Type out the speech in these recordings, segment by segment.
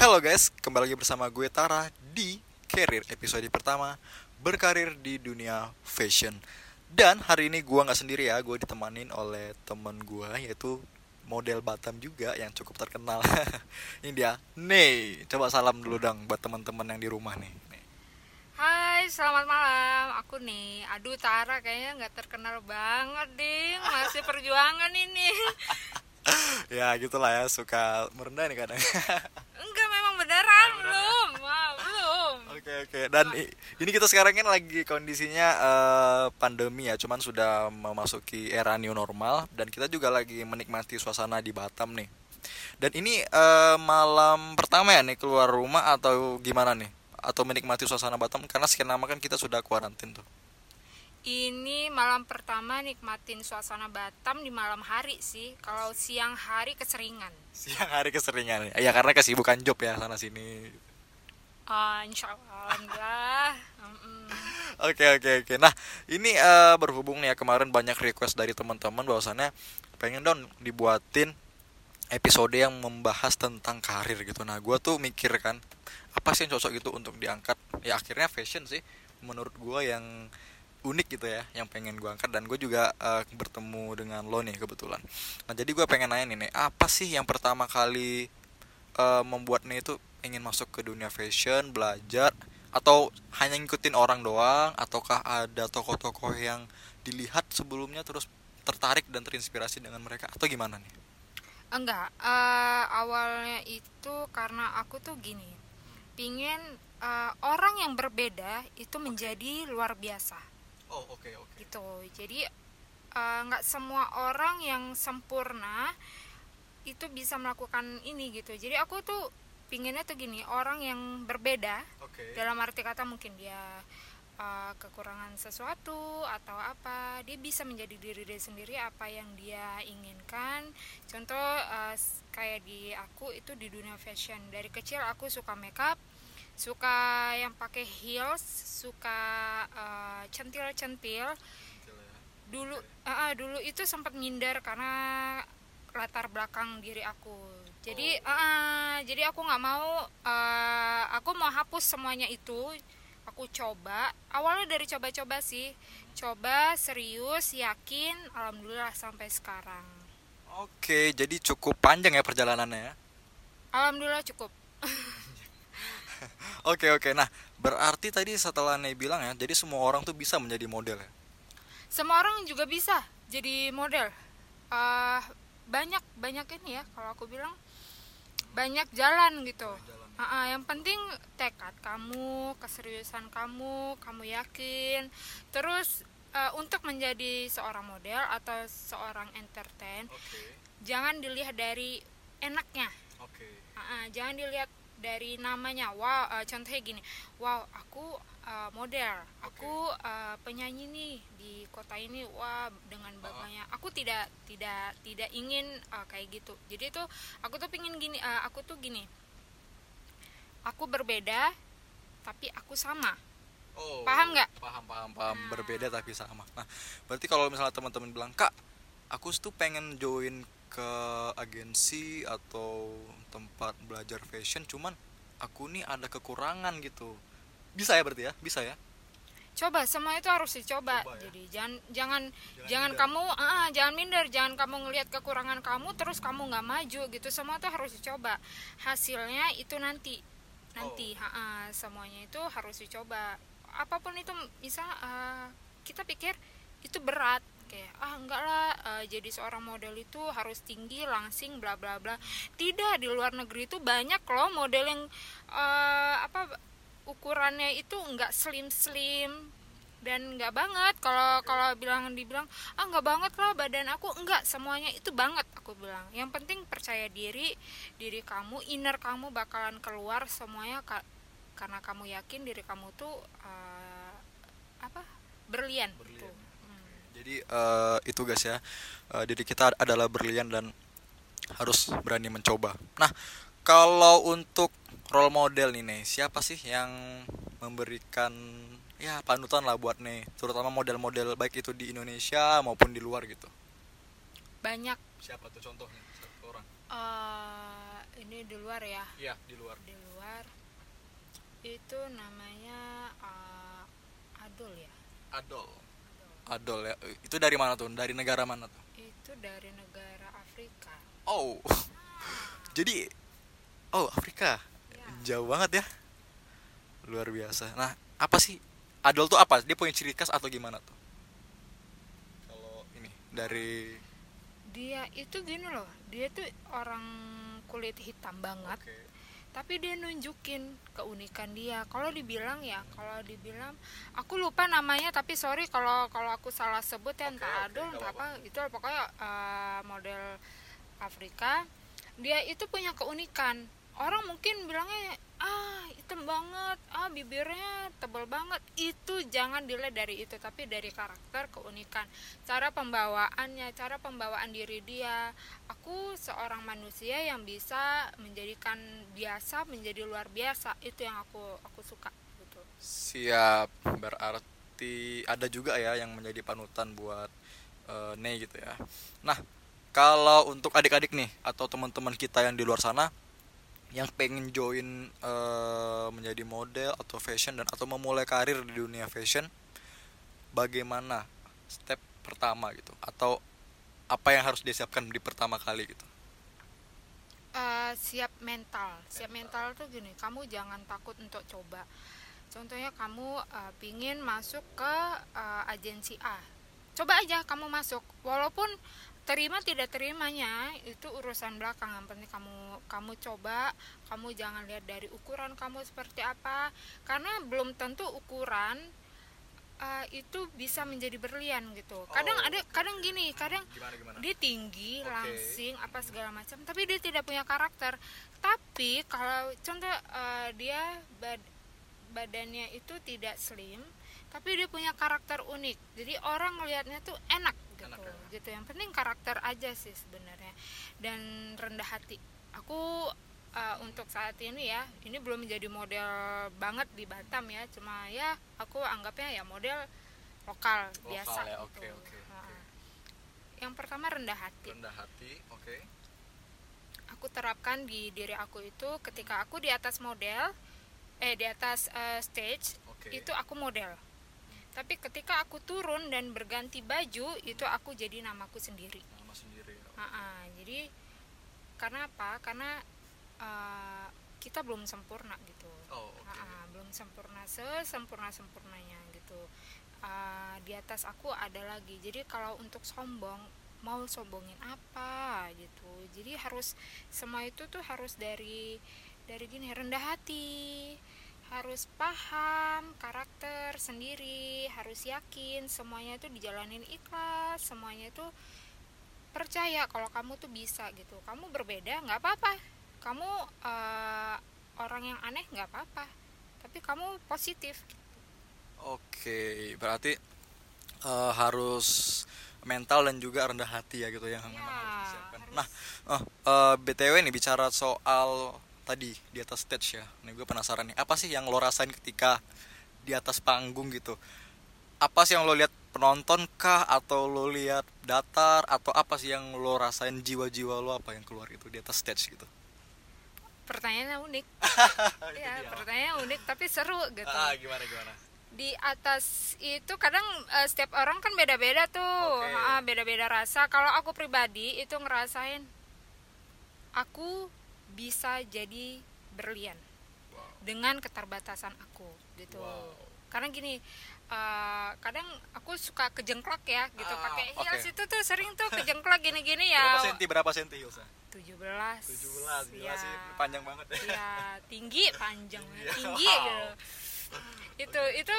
Halo guys, kembali lagi bersama gue Tara di Career episode pertama Berkarir di dunia fashion. Dan hari ini gue nggak sendiri ya, gue ditemanin oleh temen gue yaitu model Batam juga yang cukup terkenal Ini dia, Nih, coba salam dulu dong buat teman-teman yang di rumah nih. Hai, selamat malam. Aku nih, aduh Tara kayaknya nggak terkenal banget, ding. Masih perjuangan ini. Ya gitulah ya, suka merendah nih kadang Enggak, memang beneran belum. Wah, belum. Oke oke. Dan ini kita sekarang kan lagi kondisinya eh, pandemi ya. Cuman sudah memasuki era new normal dan kita juga lagi menikmati suasana di Batam nih. Dan ini eh, malam pertama ya nih keluar rumah atau gimana nih? Atau menikmati suasana Batam? Karena sekian lama kan kita sudah kuarantin tuh. Ini malam pertama nikmatin suasana Batam di malam hari sih. Kalau siang hari keseringan. siang hari keseringan. Ya karena kesibukan job ya sana sini Mm-mm. Oke oke oke. Nah ini eh, berhubung nih ya kemarin banyak request dari teman-teman bahwasannya pengen dong dibuatin episode yang membahas tentang karir gitu. Nah gue tuh mikir kan apa sih yang cocok gitu untuk diangkat. Ya akhirnya fashion sih menurut gue yang unik gitu ya yang pengen gue angkat dan gue juga eh, bertemu dengan lo nih kebetulan. Nah jadi gue pengen nanya nih, nih apa sih yang pertama kali eh, membuatnya itu ingin masuk ke dunia fashion, belajar atau hanya ngikutin orang doang ataukah ada tokoh-tokoh yang dilihat sebelumnya terus tertarik dan terinspirasi dengan mereka atau gimana nih? Enggak, eh, awalnya itu karena aku tuh gini, pingin eh, orang yang berbeda itu menjadi luar biasa. Oh oke oke. gitu jadi eh, nggak semua orang yang sempurna itu bisa melakukan ini gitu jadi aku tuh pinginnya tuh gini orang yang berbeda Oke. dalam arti kata mungkin dia eh, kekurangan sesuatu atau apa dia bisa menjadi diri dia sendiri apa yang dia inginkan. Contoh s- kayak di aku itu di dunia fashion. Dari kecil aku suka makeup suka yang pakai heels suka eh, centil-centil. Dulu eh, eh, dulu itu sempat minder karena latar belakang diri aku jadi eh, jadi aku nggak mau eh, aku mau hapus semuanya itu. Aku coba. Awalnya dari coba-coba sih. Coba serius yakin alhamdulillah sampai sekarang. Oke, jadi cukup panjang ya perjalanannya ya. alhamdulillah cukup. Oke oke. Nah berarti tadi setelah Nek bilang ya, jadi semua orang tuh bisa menjadi model ya. semua orang juga bisa jadi model. Eh, banyak banyak ini ya kalau aku bilang banyak jalan gitu. Ah, ah, yang penting tekad kamu keseriusan kamu kamu yakin. Terus eh, untuk menjadi seorang model atau seorang entertain Oke. jangan dilihat dari enaknya. Oke. Ah, ah, jangan dilihat dari namanya wow eh, contohnya gini wow aku eh, model aku eh, penyanyi nih di kota ini wah dengan bangganya aku tidak tidak tidak ingin eh, kayak gitu jadi tuh aku tuh pingin gini eh, aku tuh gini aku berbeda tapi aku sama Oh, Paham nggak? Paham paham paham. Berbeda tapi sama. Nah berarti kalau misalnya teman-teman bilang kak, aku tuh pengen join ke agensi atau tempat belajar fashion, cuman aku nih ada kekurangan gitu. Bisa ya berarti ya? Bisa ya? coba semua itu harus dicoba Coba ya. jadi jangan jangan Jangan jangan, minder. kamu ah jangan minder jangan kamu ngelihat kekurangan kamu terus kamu nggak maju gitu semua tuh harus dicoba hasilnya itu nanti nanti Oh. ha, ah, semuanya itu harus dicoba apa pun itu misal ah, kita pikir itu berat kayak ah enggak lah eh, jadi seorang model itu harus tinggi langsing bla bla bla. Tidak di luar negeri itu banyak loh model yang eh, apa ukurannya itu enggak slim slim dan nggak banget. Kalau kalau bilang dibilang ah nggak banget lah badan aku. Enggak semuanya itu banget aku bilang. Yang penting percaya diri diri kamu inner kamu bakalan keluar semuanya ka- karena kamu yakin diri kamu tuh eh, apa berlian. Jadi eh, itu guys ya, eh, diri kita adalah berlian dan harus berani mencoba. Nah, kalau untuk role model nih nih siapa sih yang memberikan ya panutan lah buat nih terutama model-model baik itu di Indonesia maupun di luar gitu. Banyak. Siapa tuh contohnya? Satu orang. Eh ini di luar ya? Iya di luar. Di luar. Itu namanya eh, Adol ya? Adol Adol ya. Itu dari mana tuh? Dari negara mana tuh? Itu dari negara Afrika. Oh. Jadi oh Afrika. Ya. Jauh banget ya. Luar biasa. Nah apa sih? Adol tuh apa? Dia punya ciri khas atau gimana tuh? Kalau ini dari dia itu gini loh. Dia tuh orang kulit hitam banget. Oke. Tapi dia nunjukin keunikan dia. Kalau dibilang ya kalau dibilang aku lupa namanya tapi sorry kalau kalau aku salah sebut ya entah Adul entah apa itu pokoknya eh, model Afrika. Dia itu punya keunikan orang mungkin bilangnya ah hitam banget ah bibirnya tebal banget. Itu jangan dilihat dari itu tapi dari karakter keunikan cara pembawaannya cara pembawaan diri dia. Aku seorang manusia yang bisa menjadikan biasa menjadi luar biasa itu yang aku aku suka gitu. Siap berarti ada juga ya yang menjadi panutan buat eh, Nei gitu ya. Nah kalau untuk adik-adik nih atau teman-teman kita yang di luar sana yang pengen join eh, menjadi model atau fashion dan atau memulai karir di dunia fashion bagaimana step pertama gitu? Atau apa yang harus disiapkan di pertama kali gitu? Eh, siap mental. Siap mental tuh gini kamu jangan takut untuk coba. Contohnya kamu eh, pingin masuk ke eh, agensi A. Coba aja kamu masuk walaupun terima tidak terimanya itu urusan belakang. Yang penting kamu kamu coba kamu jangan lihat dari ukuran kamu seperti apa. Karena belum tentu ukuran eh, itu bisa menjadi berlian gitu. Kadang Oh, ada kadang gini kadang gimana gimana? dia tinggi Oke. langsing apa segala macam tapi dia tidak punya karakter. Tapi kalau contoh eh, dia bad- badannya itu tidak slim tapi dia punya karakter unik. Jadi orang ngelihatnya tuh enak gitu Enak, ya. gitu. Yang penting karakter aja sih sebenarnya. Dan rendah hati. Aku eh, untuk saat ini ya ini belum menjadi model banget di Batam ya. Cuma ya aku anggapnya ya model lokal, biasa ya, gitu. oke, oke, Nah, oke. yang pertama rendah hati. Rendah hati oke. Aku terapkan di diri aku itu ketika aku di atas model eh di atas eh, stage oke. itu aku model tapi ketika aku turun dan berganti baju itu aku jadi namaku sendiri. Nama sendiri ya. Ah. jadi karena apa? Karena eh, kita belum sempurna gitu. Oh oke. Ah, ah, belum sempurna sesempurna sempurnanya gitu. Ah, di atas aku ada lagi. Jadi kalau untuk sombong mau sombongin apa gitu? Jadi harus semua itu tuh harus dari dari gini rendah hati harus paham karakter sendiri harus yakin semuanya itu dijalanin ikhlas semuanya itu percaya kalau kamu tuh bisa gitu kamu berbeda nggak apa-apa kamu eh, orang yang aneh nggak apa-apa tapi kamu positif Oke, berarti eh, harus mental dan juga rendah hati ya gitu yang memang Ya, harus disiapkan. harus. Nah, eh, eh, btw nih bicara soal tadi di atas stage ya. Nih gue penasaran nih, apa sih yang lo rasain ketika di atas panggung gitu? Apa sih yang lo lihat penonton kah atau lo lihat datar atau apa sih yang lo rasain jiwa-jiwa lo apa yang keluar gitu di atas stage gitu? pertanyaannya unik Itu ya pertanyaannya unik tapi seru gitu Ah, gimana gimana? di atas itu kadang eh, setiap orang kan beda-beda tuh. Ah, beda-beda rasa kalau aku pribadi itu ngerasain aku bisa jadi berlian Wow. dengan keterbatasan aku gitu Wow. karena gini eh, kadang aku suka kejengklak ya gitu Ah, pakai heels itu tuh sering tuh kejengklak gini-gini Berapa ya senti berapa senti Hilsa? 17 17 gila ya. sih panjang banget ya. ya tinggi panjang Iya. tinggi Wow. gitu itu itu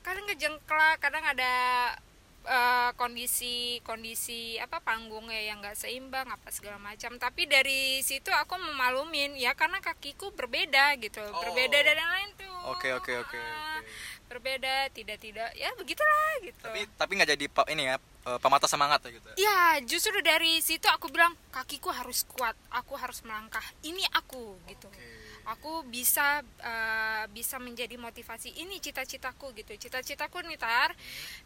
kadang ngejengklak kadang ada eh, kondisi kondisi apa panggungnya yang nggak seimbang apa segala macam tapi dari situ aku memalumin ya karena kakiku berbeda gitu Oh. berbeda dari yang lain tuh Oke oke oke. Ah, oke. berbeda tidak tidak ya begitulah gitu Tapi tapi nggak jadi ini ya eh, pematah semangat ya gitu ya Ya, justru dari situ aku bilang kakiku harus kuat, aku harus melangkah. Ini aku gitu. Aku bisa eh, bisa menjadi motivasi. Ini cita-citaku gitu. Cita-citaku nih tar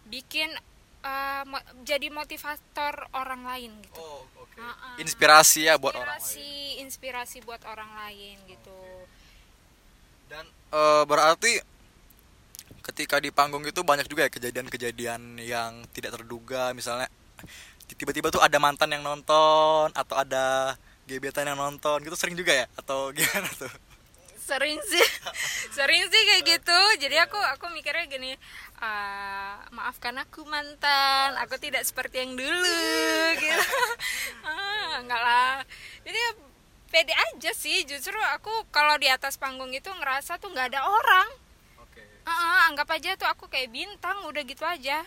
bikin eh, mo- jadi motivator orang lain gitu. oh oke Ah, ah. inspirasi ya buat orang lain Inspirasi, inspirasi buat orang lain gitu. dan eh, berarti ketika di panggung itu banyak juga ya kejadian-kejadian yang tidak terduga misalnya tiba-tiba tuh ada mantan yang nonton atau ada gebetan yang nonton gitu sering juga ya atau gimana tuh sering sih. Sering sih kayak gitu. Jadi aku aku mikirnya gini "Ah, maafkan aku mantan. Aku tidak seperti yang dulu. Gitu. Ah, enggak lah. Jadi ya pede aja sih. Justru aku kalau di atas panggung itu ngerasa tuh nggak ada orang. Oke. Ah, anggap aja tuh aku kayak bintang udah gitu aja.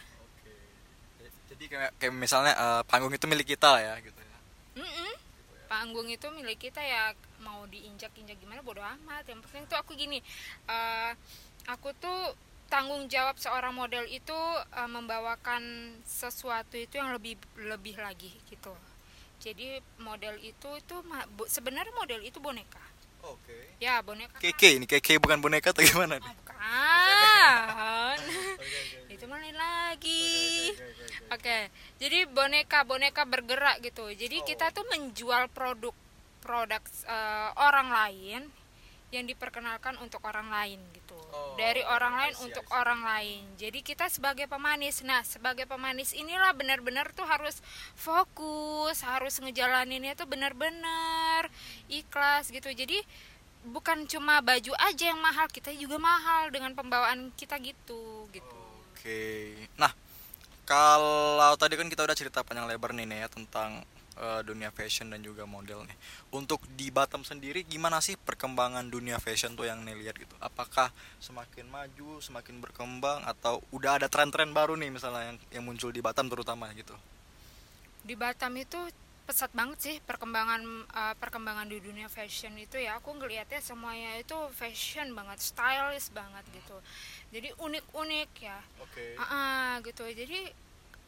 Jadi kayak, kayak misalnya eh, panggung itu milik kita lah ya gitu ya. Mm-mm. panggung itu milik kita ya mau diinjak-injak gimana bodo amat. Yang penting tuh aku gini eh, aku tuh tanggung jawab seorang model itu eh, membawakan sesuatu itu yang lebih lebih lagi gitu. Jadi model itu itu sebenarnya model itu boneka. Oke. Ya boneka keke ini keke bukan boneka atau gimana nih? Oh, bukan. Itu mana lagi. Oke jadi boneka boneka bergerak gitu. Jadi kita tuh menjual produk produk eh, orang lain yang diperkenalkan untuk orang lain gitu. Oh, dari orang lain untuk orang lain. Jadi kita sebagai pemanis nah sebagai pemanis inilah benar-benar tuh harus fokus harus ngejalaninnya tuh benar-benar ikhlas gitu. Jadi bukan cuma baju aja yang mahal kita juga mahal dengan pembawaan kita gitu gitu. Oke. Nah, kalau tadi kan kita udah cerita panjang lebar nih ya tentang eh, dunia fashion dan juga model nih. Untuk di Batam sendiri gimana sih perkembangan dunia fashion tuh yang nih lihat gitu? Apakah semakin maju, semakin berkembang atau udah ada tren-tren baru nih misalnya yang yang muncul di Batam terutama gitu? di Batam itu pesat banget sih perkembangan uh, perkembangan di dunia fashion itu ya aku ngelihatnya semuanya itu fashion banget stylish banget gitu jadi unik-unik ya Oke. Ah, ah, gitu jadi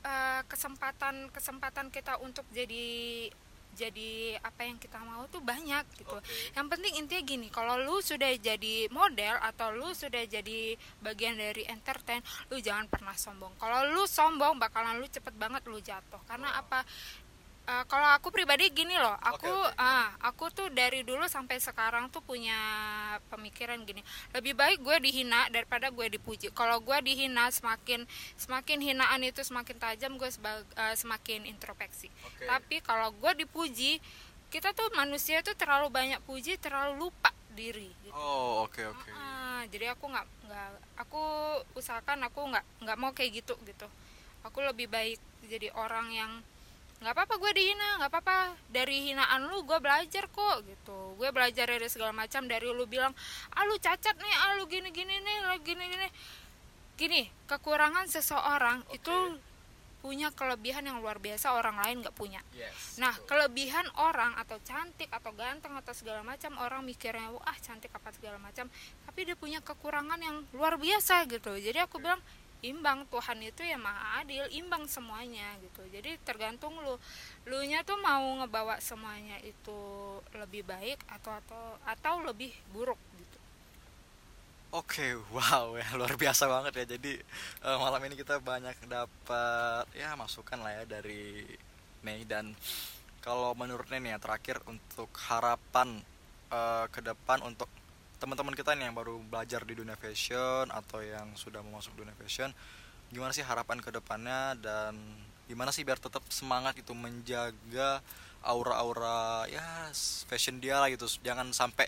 uh, kesempatan kesempatan kita untuk jadi jadi apa yang kita mau tuh banyak gitu. Oke. yang penting intinya gini kalau lu sudah jadi model atau lu sudah jadi bagian dari entertain lu jangan pernah sombong. Kalau lu sombong bakalan lu cepet banget lu jatuh. Karena apa Eh, kalau aku pribadi gini loh aku Oke, oke. ah aku tuh dari dulu sampai sekarang tuh punya pemikiran gini lebih baik gue dihina daripada gue dipuji kalau gue dihina semakin semakin hinaan itu semakin tajam gue eh, semakin introspeksi Oke. tapi kalau gue dipuji kita tuh manusia tuh terlalu banyak puji terlalu lupa diri gitu. Oh, oke oke. Ah, jadi aku nggak nggak aku usahakan aku nggak nggak mau kayak gitu gitu aku lebih baik jadi orang yang nggak apa-apa gue dihina nggak apa-apa. Dari hinaan lu gue belajar kok gitu. Gue belajar dari segala macam dari lu bilang ah lu cacat nih ah lu gini gini nih lu gini gini gini kekurangan seseorang itu punya kelebihan yang luar biasa orang lain nggak punya. Yes. Nah, kelebihan orang atau cantik atau ganteng atau segala macam orang mikirnya wah cantik apa segala macam, tapi dia punya kekurangan yang luar biasa gitu. Jadi aku bilang imbang Tuhan itu ya maha adil, imbang semuanya gitu. Jadi tergantung lu, lu nya tuh mau ngebawa semuanya itu lebih baik atau atau atau lebih buruk gitu. Oke, wow ya luar biasa banget ya. Jadi eh, malam ini kita banyak dapat ya masukan lah ya dari Mei dan kalau menurut Nen ya terakhir untuk harapan eh, ke depan untuk teman-teman kita nih yang baru belajar di dunia fashion atau yang sudah mau masuk dunia fashion, gimana sih harapan ke depannya dan gimana sih biar tetap semangat itu menjaga aura-aura ya fashion dia lah gitu. Jangan sampai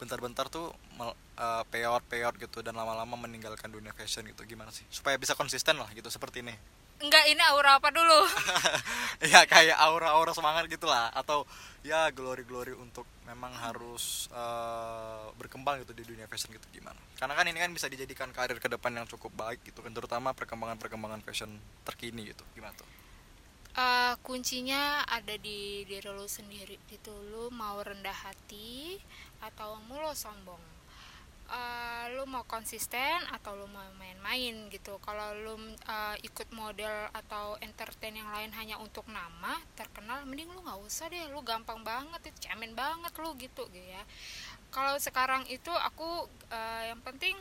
bentar-bentar tuh mel- eh, peot-peot gitu dan lama-lama meninggalkan dunia fashion gitu gimana sih supaya bisa konsisten lah gitu seperti ini Enggak ini aura apa dulu? ya kayak aura-aura semangat gitu lah atau ya glory-glory untuk memang harus eh, berkembang gitu di dunia fashion gitu gimana? Karena kan ini kan bisa dijadikan karir ke depan yang cukup baik gitu kan terutama perkembangan-perkembangan fashion terkini gitu gimana tuh? Eh, kuncinya ada di diri lu sendiri itu lu mau rendah hati atau mau lo sombong uh, lu mau konsisten atau lu mau main-main gitu. Kalau lu uh, ikut model atau entertain yang lain hanya untuk nama terkenal mending lu nggak usah deh. Lu gampang banget itu cemen banget lu gitu gitu ya. Kalau sekarang itu aku uh, yang penting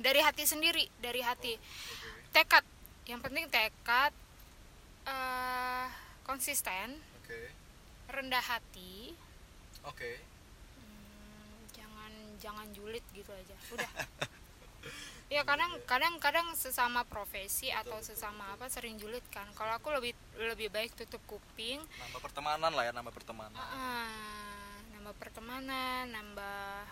dari hati sendiri dari hati. Tekad. Yang penting tekad uh, konsisten rendah hati oke. hmm, jangan julid gitu aja. Udah. Ya kadang kadang kadang sesama profesi atau sesama apa sering julid kan. Kalau aku lebih lebih baik tutup kuping. Nambah pertemanan lah ya nambah pertemanan. Uh, nambah pertemanan nambah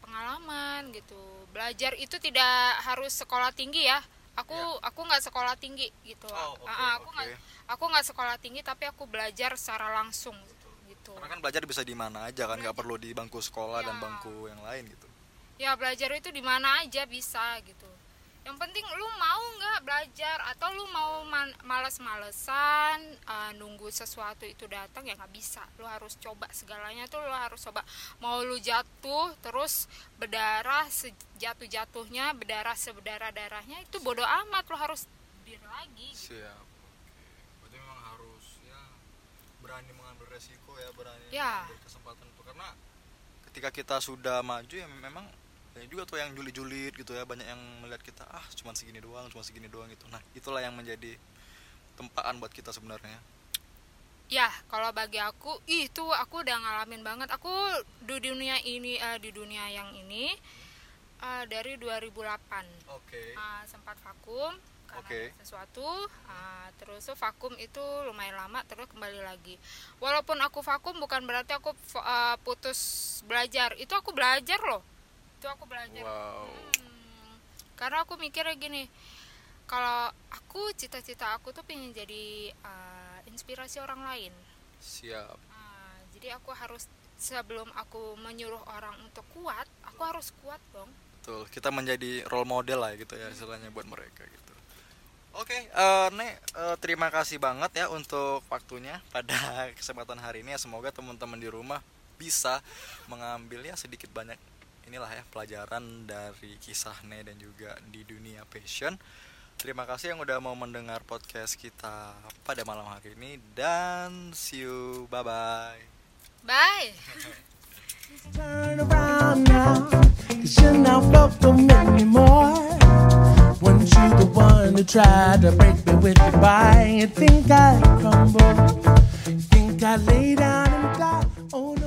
pengalaman gitu. Belajar itu tidak harus sekolah tinggi ya. Aku ya. aku nggak sekolah tinggi gitu. Oh, okay, uh, aku nggak okay. aku nggak sekolah tinggi tapi aku belajar secara langsung gitu. Karena kan belajar bisa di mana aja kan nggak perlu di bangku sekolah ya. dan bangku yang lain gitu. Ya belajar itu di mana aja bisa gitu. Yang penting lu mau nggak belajar atau lu mau males-malesan uh, nunggu sesuatu itu datang ya nggak bisa. Lu harus coba segalanya tuh lu harus coba. Mau lu jatuh terus berdarah sejatuh jatuhnya berdarah seberdarah darahnya itu bodoh amat. Lu harus bir lagi gitu. siap oke berarti memang harus ya berani mengambil resiko ya berani ya. mengambil kesempatan itu. Karena ketika kita sudah maju ya memang banyak juga tuh yang julid-julid gitu ya. Banyak yang melihat kita ah cuma segini doang cuma segini doang gitu. Nah itulah yang menjadi tempaan buat kita sebenarnya. Ya kalau bagi aku itu aku udah ngalamin banget. Aku di dunia ini uh, di dunia yang ini uh, dari 2008 okay. uh, sempat vakum okay. sesuatu uh, terus tuh vakum itu lumayan lama terus kembali lagi. Walaupun aku vakum bukan berarti aku uh, putus belajar. Itu aku belajar loh. Itu aku belajar. Wow. hmm, karena aku mikirnya gini kalau aku cita-cita aku tuh pengen jadi uh, inspirasi orang lain. Siap. Uh, jadi aku harus sebelum aku menyuruh orang untuk kuat aku harus kuat dong. Betul. Kita menjadi role model lah gitu ya istilahnya buat mereka gitu Oke, okay, uh, eh, Nek, uh, terima kasih banget ya untuk waktunya pada kesempatan hari ini. Ya, semoga teman-teman di rumah bisa mengambil ya sedikit banyak inilah ya pelajaran dari kisah Ne dan juga di dunia passion. Terima kasih yang udah mau mendengar podcast kita pada malam hari ini dan see you bye bye. Bye. Turn around now, cause you're not welcome anymore. Weren't you the one who tried to break me with your bite? You think I crumble? Think I lay down and die? Oh no.